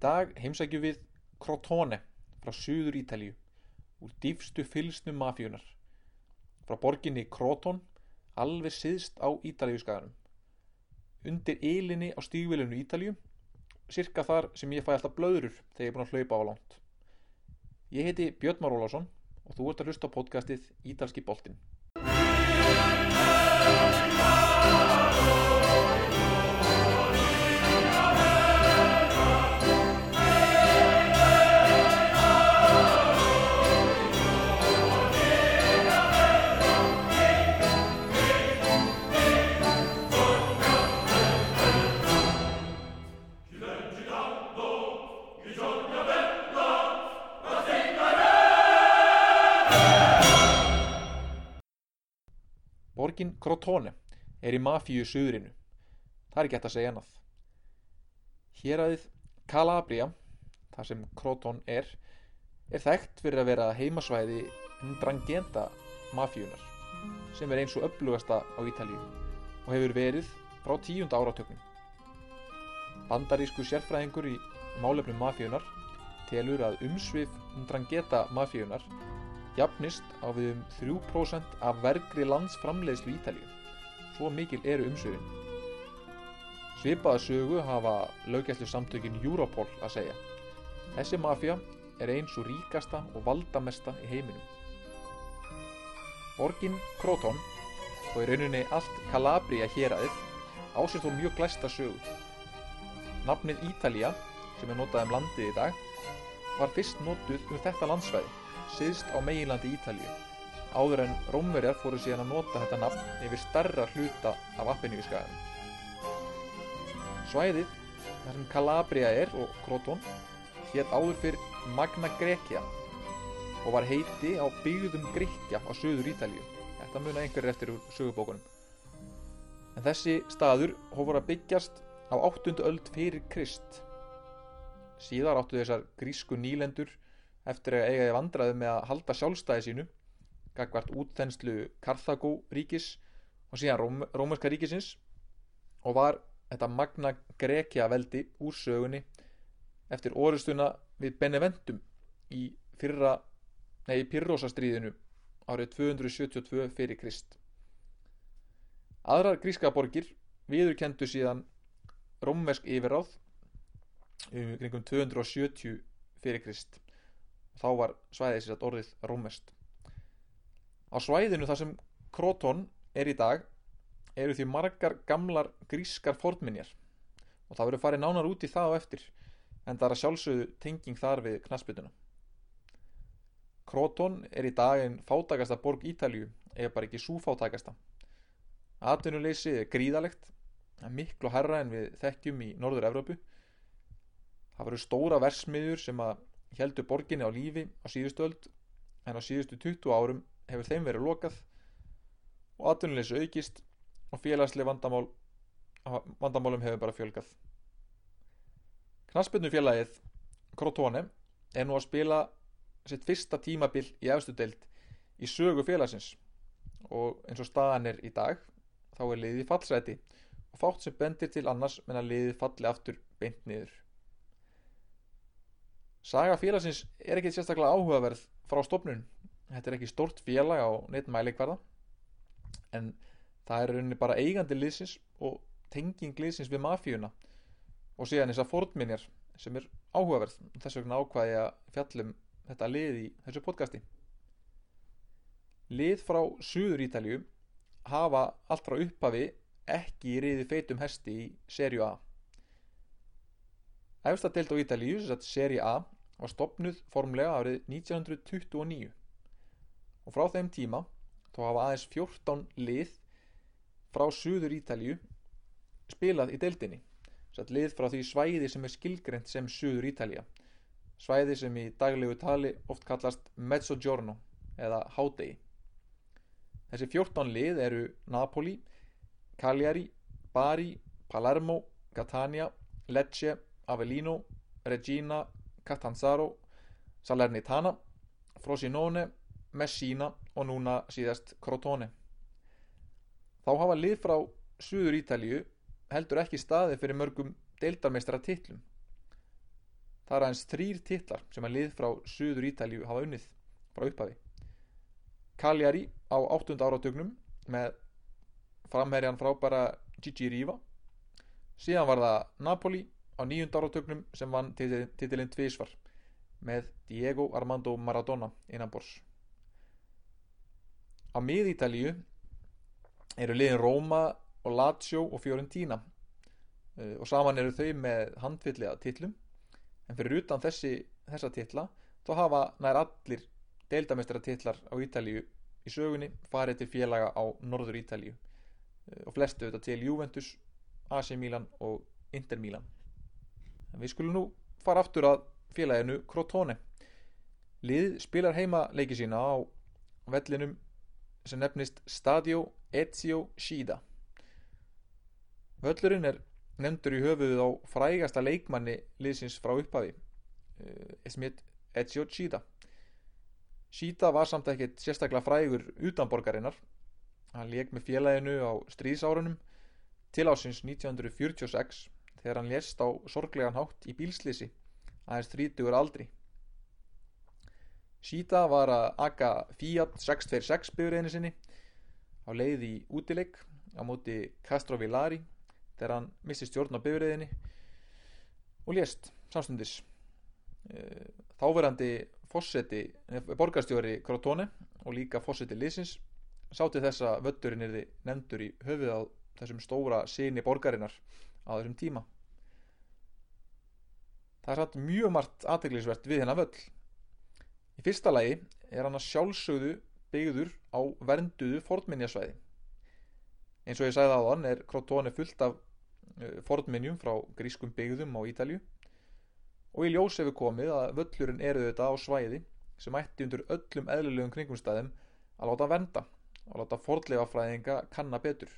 dag heimsækjum við Crotone frá Suður Ítalíu, úr dýfstu fylsnum mafíunar, frá borginni Croton, alveg siðst á Ítalíuskaganum, undir ylinni á stígvilinu Ítalíu, cirka þar sem ég fæ alltaf blöðrur þegar ég er búin að hlaupa á langt. Ég heiti Björn Már Ólásson og þú ert að hlusta á podcastið Ítalski boltinn. Borgin Crotone er í mafíu suðrinu. Það er ekki hægt að segja annað. Héræðið Calabria, þar sem Croton er, er þekkt fyrir að vera heimasvæði Ndrangenta mafíunar, sem er eins og upplugasta á Ítalíu og hefur verið frá tíunda áratöknum. Bandarísku sérfræðingur í málefnum mafíunar telur að umsvið Ndrangeta mafíunar jafnist á við um 3% af vergri landsframleiðslu Ítalíu. Svo mikil eru umsöfin. Svipaða sögu hafa löggæslu samtökin Europol að segja. Þessi mafja er eins og ríkasta og valdamesta í heiminum. Borgin Croton og í rauninni allt Calabria héræðið ásett þó mjög glæsta sögu. Nafnið Ítalía, sem er notað um landið í dag, var fyrst notuð um þetta landsvæði siðst á meginlandi Ítalíu áður en Rómverjar fóru síðan að nota þetta nafn yfir starra hluta af Appenníuskaganum. Svæðið þar sem Calabria er og Croton hétt áður fyrr Magna Grecia og var heiti á byggðum Gríkja á söður Ítalíu. Þetta muna einhverjir eftir úr sögubókunum. En þessi staður hófur að byggjast á 8. öld fyrir Krist. Síðar áttu þessar grísku nýlendur eftir að eiga í vandraði með að halda sjálfstæði sínu gagvart útþenslu Karþagó ríkis og síðan Róm, Rómerska ríkisins og var þetta magna Grekia veldi úr sögunni eftir orustuna við Beneventum í fyrra, nei, Pyrrhósastríðinu árið 272 fyrir Krist. Aðrar gríska borgir viðurkendu síðan rómversk yfirráð um kringum 270 fyrir Krist þá var svæðið sér að orðið rómest. Á svæðinu þar sem Kroton er í dag eru því margar gamlar grískar fornminjar og það verður farið nánar út í það á eftir en það er að sjálfsögðu tenging þar við knaspituna. Kroton er í dag einn fátakasta borg Ítalju eða bara ekki súfátakasta. Atvinnuleysi er gríðalegt, miklu herra en við þekkjum í Norður Evrópu. Það verður stóra versmiður sem að heldur borginni á lífi á síðustu öld en á síðustu 20 árum hefur þeim verið lokað og atvinnuleysu aukist og félagslega vandamál, vandamálum hefur bara fjölgað. Knaspinu félagið Crotone er nú að spila sitt fyrsta tímabil í efstu deild í sögu félagsins og eins og staðan er í dag þá er liðið fallseti og fátt sem bendir til annars menn að liðið falli aftur beint niður. Saga félagsins er ekki sérstaklega áhugaverð frá stofnun. Þetta er ekki stort félag á neitt mæleikvarða en það er rauninni bara eigandi liðsins og tenging liðsins við mafíuna og síðan þessar fórnminjar sem er áhugaverð. Þess vegna ákvaði að fjallum þetta lið í þessu podcasti. Lið frá Suður Ítalju hafa allt frá upphafi ekki riði feitum hesti í serju A. Efsta deild á Ítalíu, þess að seri A, var stopnuð formlega árið 1929 og frá þeim tíma þá hafa aðeins 14 lið frá Suður Ítalíu spilað í deildinni. Þess að lið frá því svæði sem er skilgrend sem Suður Ítalía. Svæði sem í daglegu tali oft kallast Mezzogiorno eða Hádegi. Þessi 14 lið eru Napoli, Cagliari, Bari, Palermo, Catania, Lecce, Avellino, Regina, Catanzaro, Salernitana, Frosinone, Messina og núna síðast Crotone. Þá hafa lið frá Suður Ítalíu heldur ekki staði fyrir mörgum deildarmeistara titlum. það er aðeins þrýr titlar sem að lið frá Suður Ítalju hafa unnið frá upphafi Cagliari á 8. áratögnum með framherjan frábæra Gigi Riva síðan var það Napoli á 9. áratögnum sem vann titilinn tvísvar með Diego Armando Maradona innan bors á mið Ítalju eru liðin Roma og Lazio og Fiorentina uh, og saman eru þau með handfylliða titlum en fyrir utan þessi, þessa titla þá hafa nær allir deildamestara titlar á Ítalíu í sögunni farið til félaga á norður Ítalíu uh, og flestu þetta til Juventus, AC Milan og Inter Milan en við skulum nú fara aftur að félaginu Crotone. Lið spilar heima leiki sína á vellinum sem nefnist Stadio Ezio Shida. Völlurinn er nefndur í höfuðuð á frægasta leikmanni liðsins frá upphafi Esmit Ezio Shida. Shida var samt ekkert sérstaklega frægur utanborgarinnar. Hann leik með félaginu á stríðsárunum til ásins 1946 þegar hann lést á sorglegan hátt í bílslisi aðeins 30 aldri. Shida var að aga Fiat 626 byrjurinn sinni á leið í útileik á móti Castro Villari þegar hann missi stjórn á bifriðinni og lést samstundis. Þáverandi fósetti, borgarstjóri Crotone og líka fósetti Lysins sátti þess að vötturinn er nefndur í höfuð á þessum stóra síni borgarinnar á þessum tíma. Það er satt mjög margt aðteglisvert við hennar völl. Í fyrsta lagi er hann að sjálfsögðu byggður á vernduðu fornminjasvæði. Eins og ég sagði aðan er Crotone fullt af fornminjum frá grískum byggðum á Ítalju og í ljós hefur komið að völlurinn eru þetta á svæði sem ætti undir öllum eðlulegum kringumstæðum að láta venda og láta forðlega fræðinga kanna betur.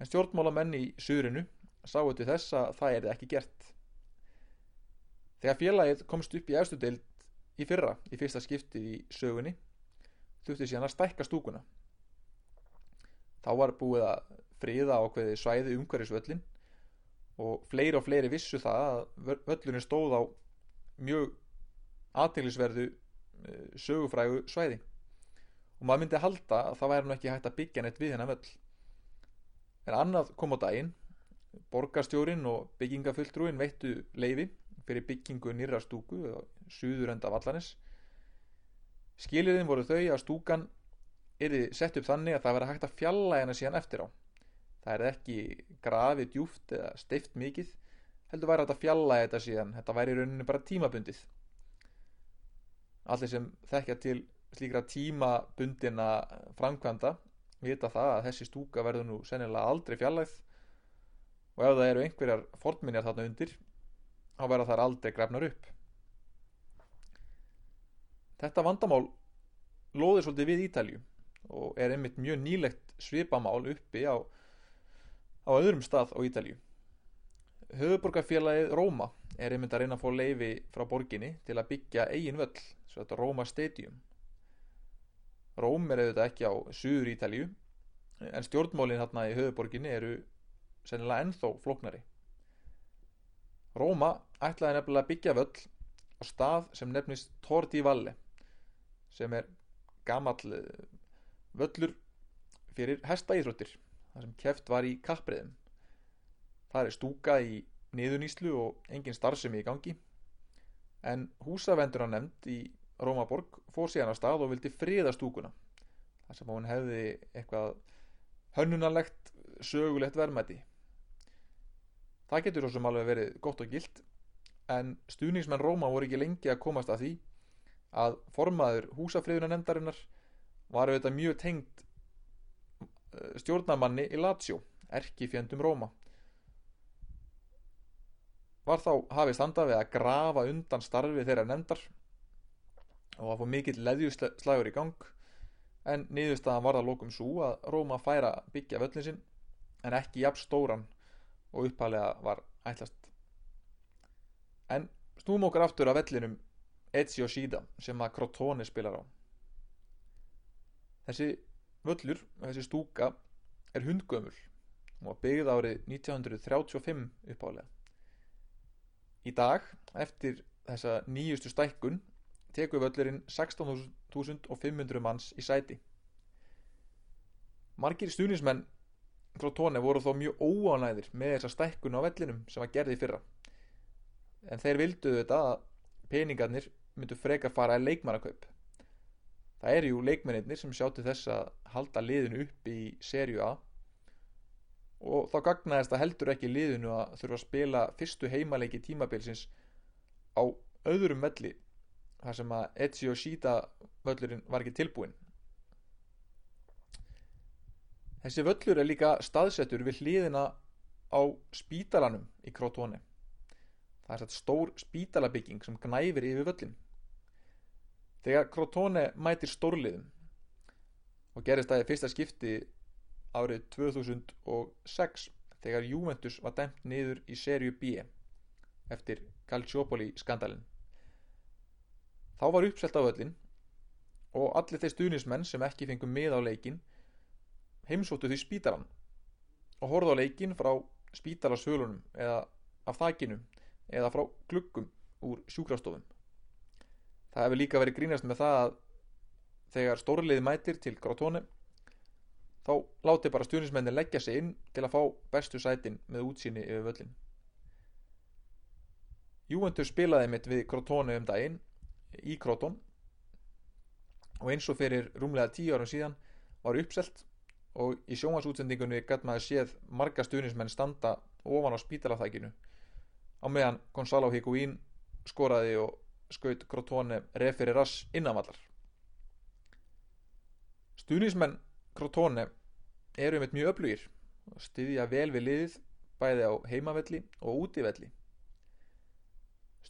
En stjórnmálamenn í suðrinu sáu til þess að það er ekki gert. Þegar félagið komst upp í efstu deild í fyrra í fyrsta skiptið í sögunni þurfti síðan að stækka stúkuna. Þá var búið að friða ákveði svæði umhverfisvöllin og fleiri og fleiri vissu það að völlurinn stóð á mjög aðteglisverðu sögufrægu svæði. Og maður myndi halda að það væri nú ekki hægt að byggja neitt við hennar völl. En annað kom á daginn borgarstjórin og byggingafulltrúin veittu leifi fyrir byggingu nýra stúku á suður enda vallanis skilirinn voru þau að stúkan erði sett upp þannig að það verði hægt að fjalla hennar síðan eftir á. Það er ekki grafið djúft eða steift mikið heldur væri hægt að fjalla þetta síðan. Þetta væri rauninu bara tímabundið. Allir sem þekkja til slíkra tímabundina framkvæmda vita það að þessi stúka verður nú sennilega aldrei fjallæð og ef það eru einhverjar fornminjar þarna undir þá verða þær aldrei grefnar upp. Þetta vandamál loðir svolítið við Ítalju og er einmitt mjög nýlegt svipamál uppi á, á öðrum stað á Ítalju höfuborgarfélagið Róma er einmitt að reyna að fá leifi frá borginni til að byggja eigin völl svo þetta Róma Stadium. Róm er auðvitað ekki á Suður Ítalju en stjórnmólin hérna í höfuborginni eru sennilega ennþá flóknari. Róma ætlaði nefnilega að byggja völl á stað sem nefnist Torti Valle sem er gamall völlur fyrir hestaíþróttir þar sem keft var í kappriðum það er stúka í niðuníslu og engin starfsemi í gangi en húsavendur hann nefnd í Rómaborg fór síðan að stað og vildi friða stúkuna þar sem hún hefði eitthvað hönnunarlegt sögulegt verðmæti. Það getur svo sem alveg verið gott og gilt en stuðningsmenn Róma voru ekki lengi að komast að því að formaður húsafriðunanemdarinnar var auðvitað mjög tengd stjórnamanni í Lazio, erki fjendum Róma. Var þá hafið standa við að grafa undan starfi þeirra nefndar og að få mikill leðjuslagur í gang en niðurstaðan var það lókum svo að Róma færa byggja völlin sinn en ekki jafn stóran og uppalega var ætlast. En snúm okkar aftur af vellinum Ezio Shida sem að Crotone spilar á. Þessi völlur þessi stúka er hundgömmul og byggð árið 1935 uppálega í dag eftir þessa nýjustu stækkun tekur völlurinn 16.500 manns í sæti. Margir stuðnismenn Crotone voru þó mjög óanæðir með þessa stækkun á vellinum sem var gerði fyrra. En þeir vildu þetta að peningarnir myndu freka fara í leikmannakaup. Það eru jú leikmennir sem sjáttu þess að halda liðinu upp í serju A. Og þá gagnaðist það heldur ekki liðinu að þurfa að spila fyrstu heimaleiki tímabilsins á öðrum velli þar sem að Ezio Shida völlurinn var ekki tilbúin þessi völlur er líka staðsettur við hliðina á spítalanum í Crotone. Það er þetta stór spítalabygging sem gnæfir yfir völlin þegar Crotone mætir stórliðum og gerist það í fyrsta skipti árið 2006 þegar Juventus var dæmt niður í serju B eftir Calciopoli skandalin þá var uppselt á völlin og allir þeir stuðnismenn sem ekki fengum mið á leikin heimsóttu því spítaran og horfðu á leikin frá spítalarsölunum eða af þakinu eða frá gluggum úr sjúkrastofum. Það hefur líka verið grínast með það að þegar stórliði mætir til Grotone þá láti bara stjórnismennin leggja sig inn til að fá bestu sætin með útsýni yfir völlin Juventus spilaði mitt við Crotone um daginn í Croton og eins og fyrir rúmlega tíu árum síðan var uppselt og í sjónvarsútsendingunni gæt maður séð marga stuðnismenn standa ofan á spítalafækinu á meðan Gonzalo Higuín skoraði og skaut Crotone referi rass innanvallar. Stuðnismenn Crotone eru mitt mjög öflugir og styðja vel við liðið bæði á heimavelli og útivelli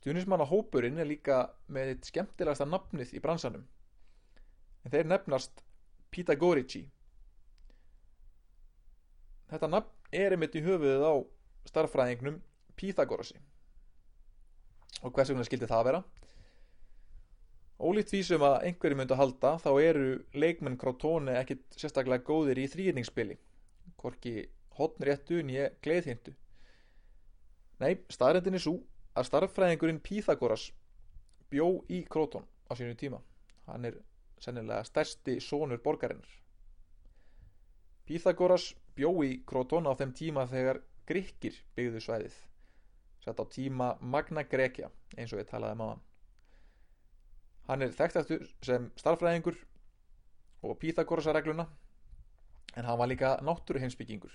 stuðnismanna hópurinn er líka með eitt skemmtilegasta nafnið í bransanum. En þeir nefnast Pitagorici Þetta nafn er einmitt í höfuðið á starffræðingnum Píþagorasi. Og hvers vegna skildi það vera? Ólíkt því sem að einhverju myndu að halda þá eru leikmenn Crotone ekkit sérstaklega góðir í þrýðningsspili. Hvorki hotnréttu en ég gleiðhindu. Nei, staðrættin er svo að starffræðingurinn Píþagoras bjó í Croton á sínu tíma. Hann er sennilega stærsti sónur borgarinnar. Píþagoras bjó í Kroton á þeim tíma þegar Gríkir byggðu svæðið. Sett á tíma Magna Grecia eins og við talaðum á hann hann er þekktastur sem starfræðingur og Píþagorasa-regluna en hann var líka náttúru heimsbyggingur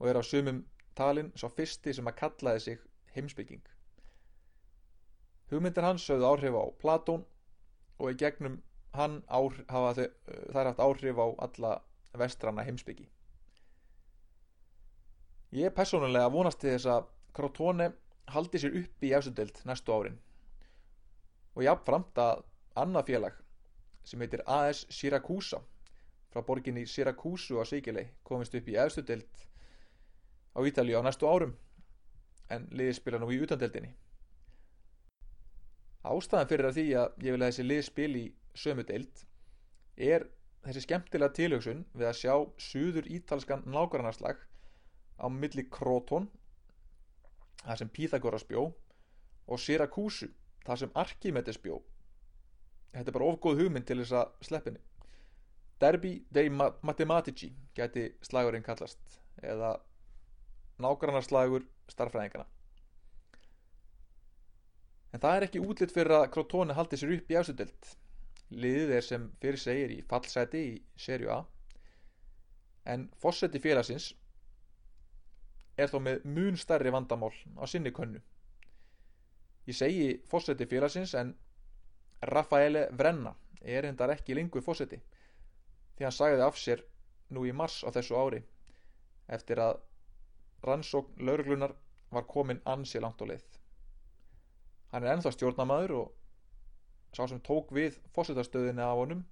og er á sumum talin svo fyrsti sem að kallaði sig heimsbygging hugmyndir hans sögðu áhrif á Platón og í gegnum hann ár, hafa þær haft áhrif á alla vestrana heimsbyggi Ég er personulega vonast til þess að Crotone haldi sér upp í efsudeld næstu árin og jáfnframt að annað félag sem heitir AS Siracusa frá borginni Siracusu á Sigilei komist upp í efsudeld á Ítalíu á næstu árum en liði spila nú í utandeldinni. Ástæðan fyrir að því að ég vil að þessi lið spil í sömu deild er þessi skemmtilega tilhugsun við að sjá suður ítalskan nákvæmarslag á milli Kroton þar sem Pythagoras bjó og Syrakusu þar sem Archimedes bjó. Þetta er bara ofgóð hugmynd til þess að sleppinni Derby dei Mathematici geti slagurinn kallast eða nágrannarslagur starfræðingana en það er ekki útlitt fyrir að Krotone haldi sér upp í ásudelt liðið er sem fyrir segir í fallseti í serju A. En fósetti félagsins er þó með mun stærri vandamál á sinni könnu. Ég segi fósetti félagsins en Rafaele Vrenna er hendar ekki lengur fósetti því hann sagði af sér nú í mars á þessu ári eftir að rannsókn lauruglunar var komin ansi langt á leið. Hann er ennþá stjórnamaður og sá sem tók við fósettastöðinni af honum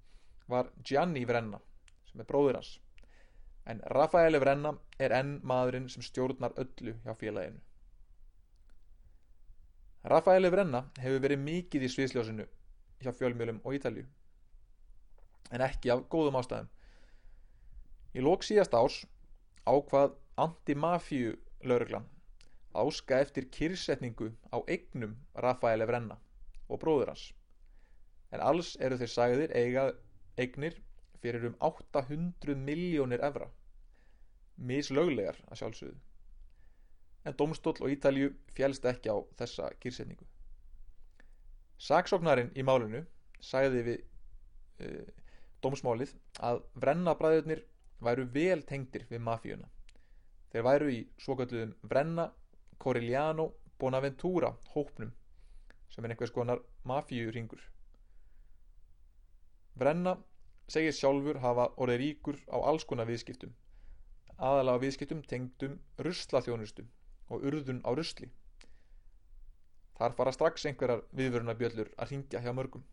var Gianni Vrenna sem er bróður hans en Rafaeli Vrenna er enn maðurinn sem stjórnar öllu hjá félaginu. Rafaeli Vrenna hefur verið mikið í sviðsljósinu hjá fjölmjölum og Ítalju, en ekki af góðum ástæðum. Í lók síðast árs ákvað anti-mafíu lauruglan áska eftir kyrsetningu á eignum Rafaele Vrenna og bróður hans en alls eru þeir sagðir eiga eignir fyrir um 800 miljónir evra. Mislöglegar að sjálfsögðu. En domstóll og Ítalju fjælst ekki á þessa kyrsetningu Saksóknarinn í málinu sagði við uh, dómsmálið að Vrenna-bræðurnir væru vel tengdir við mafíuna. Þeir væru í svokölluðum Vrenna Corigliano Bonaventura hópnum sem er einhvers konar mafíuringur Vrenna segir sjálfur hafa orðið ríkur á alls konar viðskiptum. Aðalega viðskiptum tengdum ruslaþjónustu og urðun á rusli. Þar fara strax einhverjar viðvörunabjöllur að ringja hjá mörgum.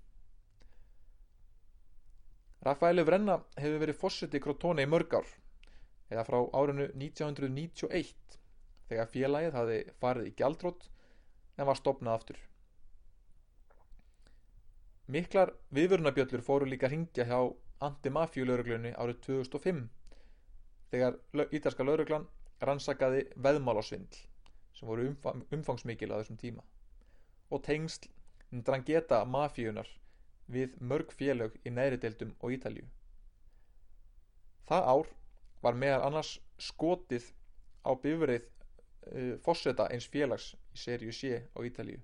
Rafaeli Vrenna hefur verið fórseti Crotone í mörg ár eða frá árinu 1991 þegar félagið hafi farið í gjaldrótt en var stopnað aftur Miklar viðvörunabjöllur fóru líka að ringja hjá anti-mafjulauruglunni árið 2005 þegar ítalska lauruglan rannsakaði veðmálásvindl sem voru umfang, umfangsmikil á þessum tíma og tengsl drangeta mafíunar við mörg félög í neðri deildum og Ítalju. Það ár var meðal annars skotið á bifrið uh, fórseta eins félags í serju C á Ítalju.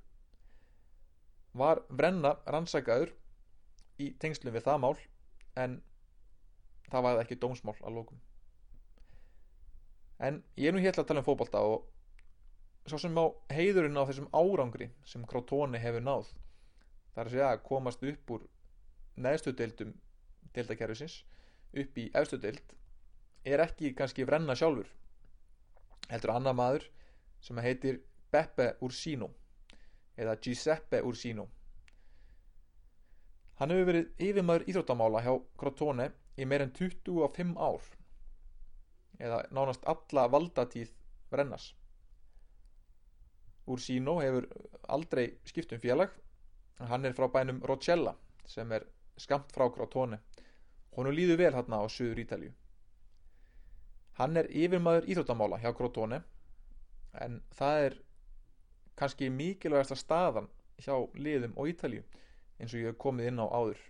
Var Vrenna rannsakaður í tengslum við það mál en það var ekki dómsmál að lókum. En ég er nú hér að tala um fókbalta og svo sem á heiðurinn á þessum árangri sem Crotone hefur náð þar að segja að komast upp úr neðstu deildum deildakerfisins upp í efstu deild er ekki kannski vrenna sjálfur heldur annar maður sem heitir Beppe Ursino eða Giuseppe Ursino. Hann hefur verið yfirmaður íþróttamála hjá Crotone í meir en 25 ár eða nánast alla valdatíð vrennas Ursino hefur aldrei skipt um félag. Hann er frá bænum Rocella sem er skamt frá Crotone. Honu líður vel hérna á söður Ítalju hann er yfirmaður íþróttamála hjá Crotone en það er kannski mikilvægasta staðan hjá liðum og Ítalju eins og ég hef komið inn á áður.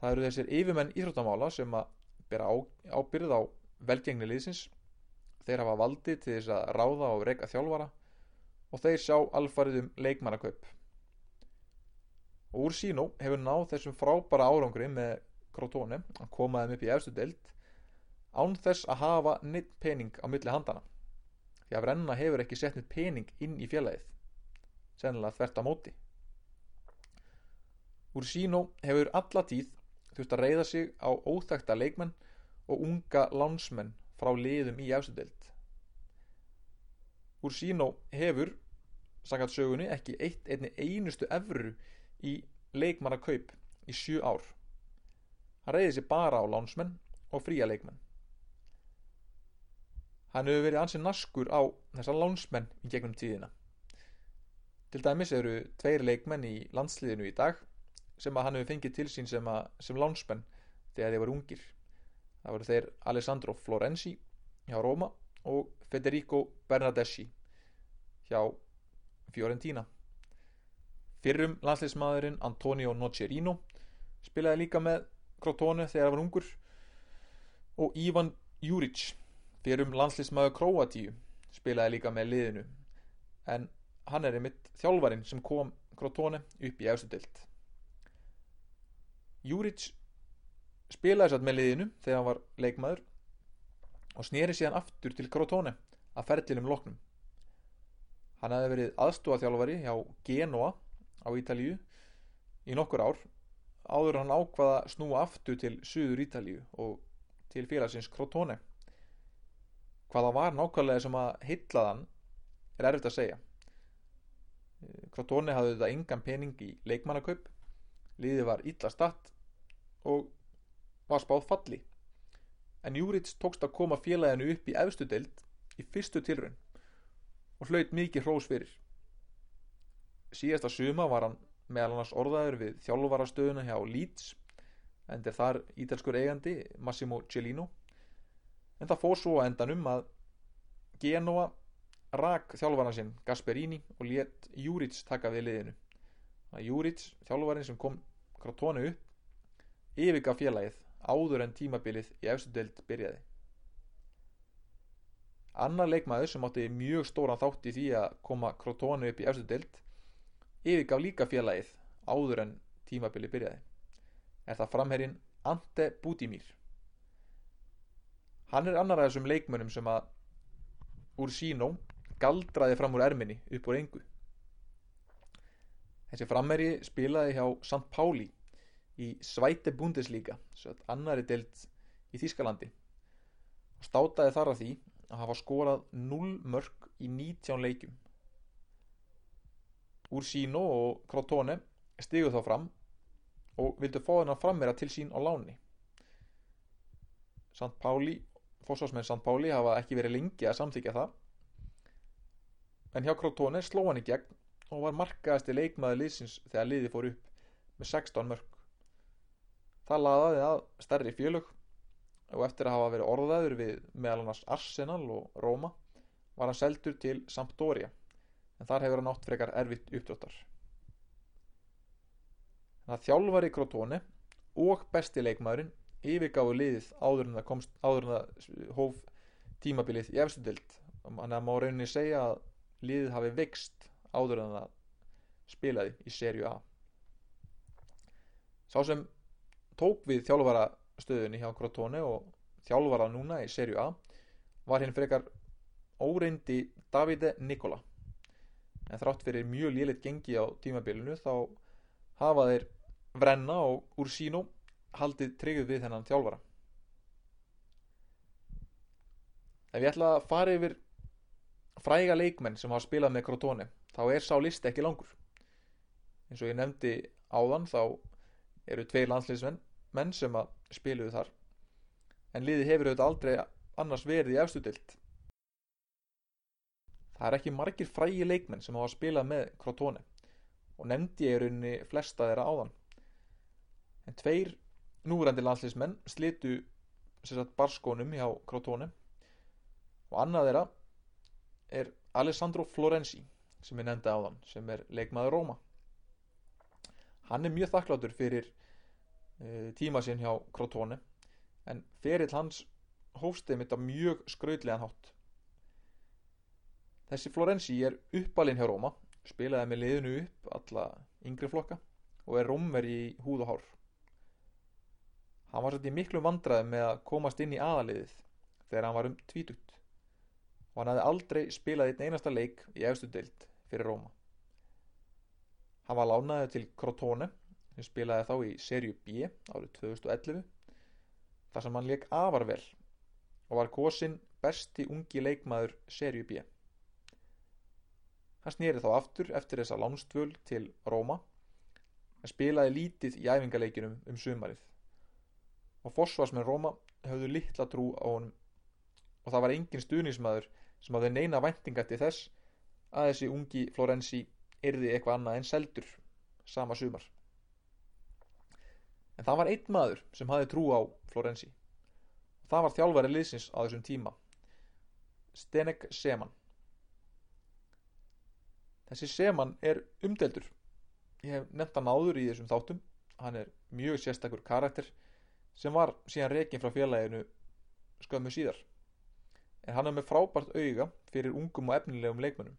Það eru þessir yfirmenn íþróttamála sem að bera ábyrð á velgengni liðsins. Þeir hafa valdi til þess að ráða og reyka þjálfara og þeir sjá alfarið um leikmannakaup. Og úr sínu hefur náð þessum frábara árangri með Crotone. Að koma þeim upp í efstu deild án þess að hafa neitt pening á milli handana Vrenna hefur ekki sett neitt pening inn í félagið. Sennilega þvert á móti. Úr sínu hefur alla tíð þurft að reyða sig á óþægta leikmenn og unga lánsmenn frá liðum í úr sínu hefur sangat sögunni ekki eitt einni einustu evru í leikmannakaup í sjö ár. Hann reyði sér bara á lánsmenn og fría leikmenn hann hefur verið ansið naskur á þessa lánsmenn í gegnum tíðina. Til dæmis eru tveir leikmenn í landsliðinu í dag sem að hann hefur fengið til sín sem, sem lánsmenn þegar þeir voru ungir. Það voru þeir Alessandro Florenzi hjá Roma og Federico Bernardeschi hjá Fiorentina. Fyrrum landsleismadurinn Antonio Nocerino spilaði líka með Crotone þegar hann var ungur og Ivan Juric fyrrum landsleismadur Kroatíu spilaði líka með liðinu. En hann er einmitt þjálfarin sem kom Crotone upp í efstudelt Juric spilaði satt með liðinu þegar hann var leikmaður og snýri síðan aftur til Crotone að ferðlinum loknum. Hann hefði verið aðstofaþjálfari hjá Genoa á Ítalíu í nokkur ár áður hann ákvaða snúa aftur til Suður Ítalíu og til félagsins Crotone. Hvaða var nákvæmlega sem að heitlaðan er erfitt að segja. Crotone hafði þetta engan pening í leikmannakaup, liðið var illa statt og var spáð falli. En Júrits tókst að koma félaginu upp í efstu deild í fyrstu tilrun og hlaut mikið hrós fyrir. Síðasta suma var hann meðal annars orðaður við þjálfarastöðuna hjá Leeds en þar ítalskur eigandi Massimo Cellino en það fór svo að endanum að Genoa rak þjálfarna sinn Gasperini og let Júrits taka við liðinu. Júrits, þjálfarin sem kom Crotone upp yfirgaf félagið áður en tímabilið í efstu deild byrjaði. Annar leikmaður sem átti mjög stóran þátt í því að koma Crotone upp í efstu deild yfirgaf líka félagið áður en tímabilið byrjaði. Er það framherrin Ante Budimir hann er annar af þessum leikmönnum sem að Ursino galdraði fram úr erminni upp úr engu þessi framherri spilaði hjá St. Pauli í Svæte Bundesliga annari deild í Þískalandi og státaði þar að því að hafa skorað 0 mörg í 19 leikjum Ursino og Crotone stigu þá fram og vildu fá þennan frammera til sín á láni St. Pauli fósásmenn St. Pauli hafa ekki verið lengi að samþykja það en hjá Crotone sló hann í gegn og var markaðasti leikmaði liðsins þegar liði fór upp með 16 mörg það laðaði að stærri fjölug og eftir að hafa verið orðaður við meðal annars Arsenal og Roma var hann seldur til Sampdoria en þar hefur hann átt frekar erfitt uppdráttar þannig að þjálfari Crotone og besti leikmaðurinn yfirgáðu liðið áður en það komst áður en það hóf tímabilið í efstu dild þannig að má rauninni segja að liðið hafi vext áður en það spilaði í serju A. Sá sem tók við þjálfara stöðunni hjá Crotone og þjálfara núna í serju A var hinn frekar óreyndi Davide Nicola. En þrátt fyrir mjög lélitt gengi á tímabilinu þá hafa þeir Vrenna og Ursino haldið tryggð við þennan þjálfara. Ef ég ætla að fara yfir fræga leikmenn sem hafa spilað með Crotone þá er sá listi ekki langur. Eins og ég nefndi áðan þá eru tvei landsleismenn menn sem að spiluðu þar. En liði hefur auðvitað aldrei annars verið í efstudilt það er ekki margir frægi leikmenn sem hafa spilað með Crotone. Og nefndi ég rauninni flesta þeirra áðan. En tveir núrandi landsleismenn slitu sagt, barskónum hjá Crotone. Og annað þeirra er Alessandro Florenzi sem ég nefndi áðan sem er leikmaður Róma. Hann er mjög þakkláttur fyrir uh, tíma sinn hjá Crotone en ferill hans hófstið mitt á mjög skraudlegan hátt. Þessi Florenzi er uppalinn hjá Róma spilaði með liðinu upp alla yngri flokka og er rómver í húð og hár hann var svolítið í miklu vandraði með að komast inn í aðaliðið þegar hann var um tvítugt. Og hann hafði aldrei spilað einn einasta leik í efstu deild fyrir Róma. Hann var lánaði til Crotone sem spilaði þá í serju B árið 2011 þar sem hann leik afar vel og var góðsinn besti ungi leikmaður serju B. Hann snýri þá aftur eftir þessa lánstvöl til Róma en spilaði lítið í æfingaleikinum um sumarið og fósfarsmenn Róma höfðu litla trú á honum. Og það var engin stuðnismæður sem hafði neina væntinga til þess að þessi ungi Florenzi yrði eitthvað annað en seldur sama sumar. En það var einn maður sem hafði trú á Florenzi. Og það var þjálfari liðsins á þessum tíma Stenek Seman. Þessi Seman er umdeldur ég hef nefnt hann áður í þessum þáttum. Hann er mjög sérstakur karakter sem var síðan rekin frá félaginu skömmu síðar. En hann er með frábært auga fyrir ungum og efnilegum leikmönnum.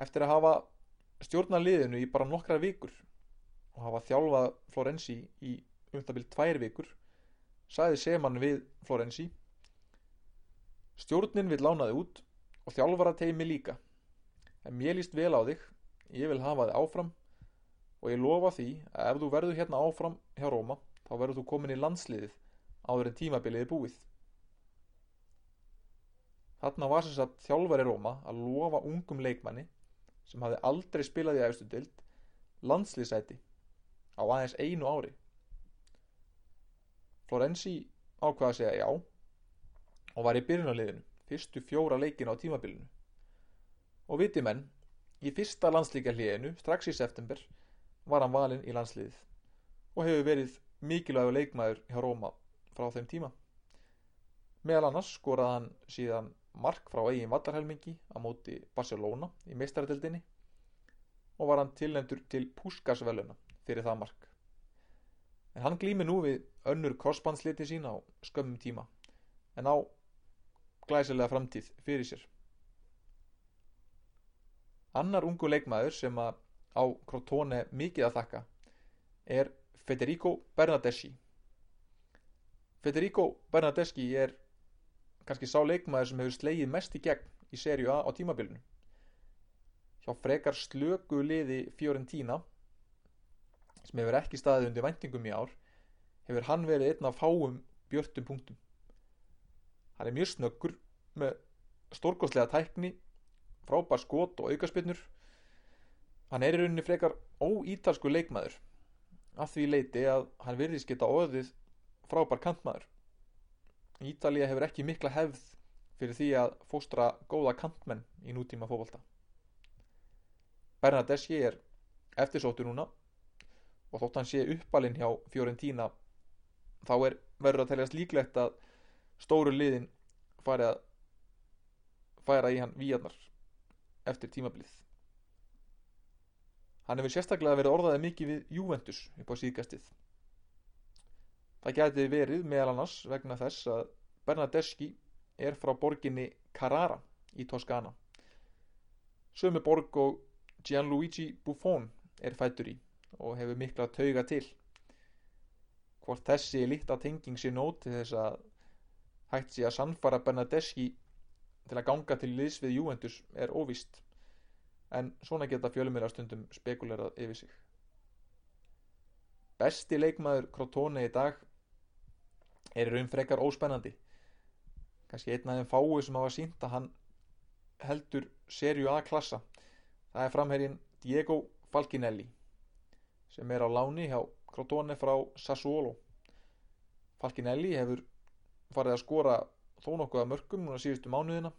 Eftir að hafa stjórna liðinu í bara nokkra vikur og hafa þjálfað Florenzi í umtabil tvær vikur sagði Seman við Florenzi stjórnin vil lána þig út og þjálfara teimi líka. En mér líst vel á þig. Ég vil hafa þig áfram og ég lofa því að ef þú verður hérna áfram hjá Róma þá verður þú komin í landsliðið áður en tímabilið er búið. Þarna var sem sagt þjálfari Róma að lofa ungum leikmanni sem hafði aldrei spilað í efstu dild landsliðsæti á aðeins einu ári. Florenzi ákvaða að segja já og var í byrjunarliðinu fyrstu fjóra leikina á tímabilinu. Og viti menn í fyrsta landslíka hliðinu strax í september var hann valinn í landsliðið og hefur verið mikilvægur leikmaður hjá Róma frá þeim tíma meðal annars skoraði hann síðan mark frá eigin vallarhelmingi á móti Barcelona í meistaradeldinni og var hann tilnendur til Puskas-veluna fyrir það mark. En hann glými nú við önnur crossbandsliti sín á skömmum tíma en á glæsilega framtíð fyrir sér. Annar ungu leikmaður sem að á Crotone mikið að þakka er Federico Bernardeschi. Federico Bernardeschi er kannski sá leikmaður sem hefur slegið mest í gegn í serju A á tímabilinu. Hjá frekar slöku liði Fiorentina sem hefur ekki staðið undir væntingum í ár hefur hann verið einn af fáum björtum punktum. Hann er mjög snöggur með stórkostlega tækni, frábær skot og aukarspinnur. Hann er í rauninni frekar óítalsku leikmaður að því leiti að hann virðist geta óðið frábær kantmaður. Ítalija hefur ekki mikla hefð fyrir því að fóstra góða kantmenn í nútíma fókbalta. Bernadeschi er eftirsóttur núna og þótt hann sé uppalinn hjá Fiorentína þá er verður að teljast líklegt að stóru liðin færi að færa í hann víjarnar eftir tímablið. Hann hefur sérstaklega verið orðaðið mikið við Juventus upp á síðgastið. Það gæti verið meðal annars vegna þess að Bernadeschi er frá borginni Carrara í Toskana. Sömu borg og Gianluigi Buffon er fættur í og hefur mikla tauga til. Hvort þessi lítta tenging sé nót til þess að hægt sé að sannfara Bernadeschi til að ganga til liðs við Juventus er óvist en svona geta fjölumir að stundum spekulerað yfir sig. Besti leikmaður Crotone í dag er í raun frekar óspennandi. Kanski einn af þeim fáu sem hafa sínt að hann heldur serju A-klassa. Það er framherrin Diego Falkinelli sem er á láni hjá Crotone frá Sassuolo. Falkinelli hefur farið að skora þó nokkuð að mörgum núna síðustu mánuðina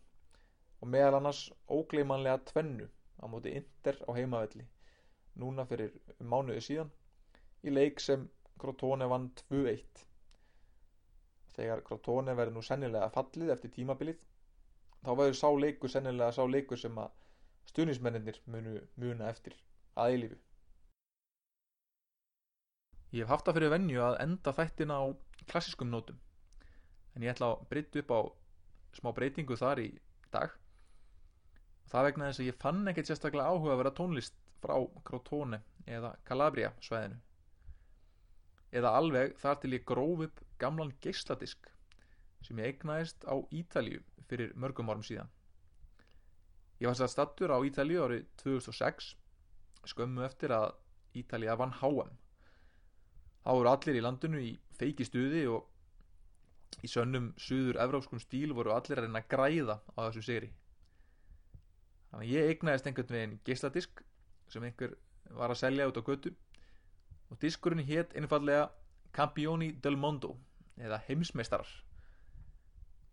og meðal annars ógleimanlega tvennu á móti Inder á heimavelli núna fyrir mánuði síðan í leik sem Crotone vann 2-1 þegar Crotone verður nú sennilega fallið eftir tímabilið þá verður sá leikur sennilega sá leikur sem að stunismenninir munu muna eftir að eilífu. Ég hef haft það fyrir venju að enda þættina á klassiskum nótum en ég ætla að breytta upp á smá breytingu þar í dag það vegna þess að ég fann ekkert sérstaklega áhuga að vera tónlist frá Crotone eða Calabria svæðinu. Eða alveg þar til ég gróf upp gamlan geysladisk sem ég eignaðist á Ítalíu fyrir mörgum árum síðan. Ég var sér stattur á Ítalíu árið 2006 skömmu eftir að Ítalíu vann HM þá voru allir í landinu í feiki stuði og í sönnum suður evrópskum stíl voru allir að reyna að græða á þessu sigri þannig að ég eignaðist einhvern veginn geisladisk sem einhver var að selja út á götu. Og diskurinn hétt einfallega Campioni del Mondo eða heimsmeistarar.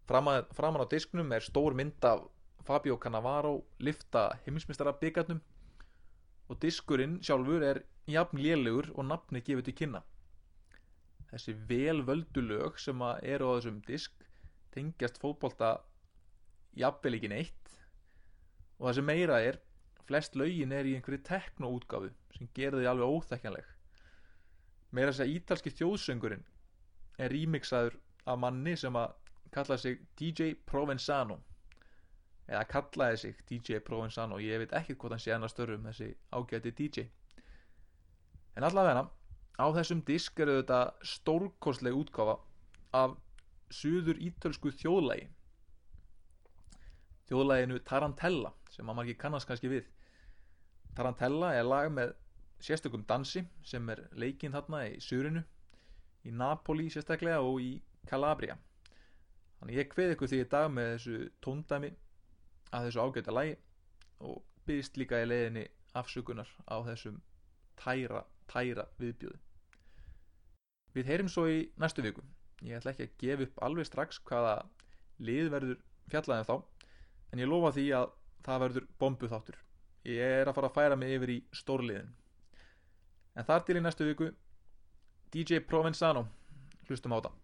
Framan á disknum er stór mynd af Fabio Cannavaro lifta heimsmeistara byggarnum og diskurinn sjálfur er jafn lélugur og nafni gefið til kynna. Þessi velvöldu lög sem eru á þessum disk tengjast fótbolta jafnvel ekki neitt og það sem meira er flest laugin er í einhverju teknoútgáfu sem gerði því alveg óþekkjanleg. Meira þess að ítalski þjóðsöngurinn er remixaður af manni sem að kalla sig DJ Provenzano. Eða kallaði sig DJ Provenzano ég veit ekki hvort hann sé annars störrum þessi ágæti DJ en allavega á þessum disk eru þetta stórkostleg útgáfa af suður ítölsku þjóðlægi þjóðlæginu Tarantella sem að margir kannast kannski við. Tarantella er lag með sérstökum dansi sem er leikinn þarna í Surinu í Napoli sérstaklega og í Calabria þannig ég hveð ykkur því í dag með þessu tóndæmi að þessu ágæta lagi og byrst líka í leiðinni afsökunar á þessum tæra, tæra viðbjöðu Við heyrim svo í næstu viku. Ég ætla ekki að gefa upp alveg strax hvaða lið verður fjallaðið þá en ég lofa því að það verður bombu þáttur ég er að fara að færa mig yfir í stórliðin. En þar til í næstu viku DJ Provenzano. Hlustum á það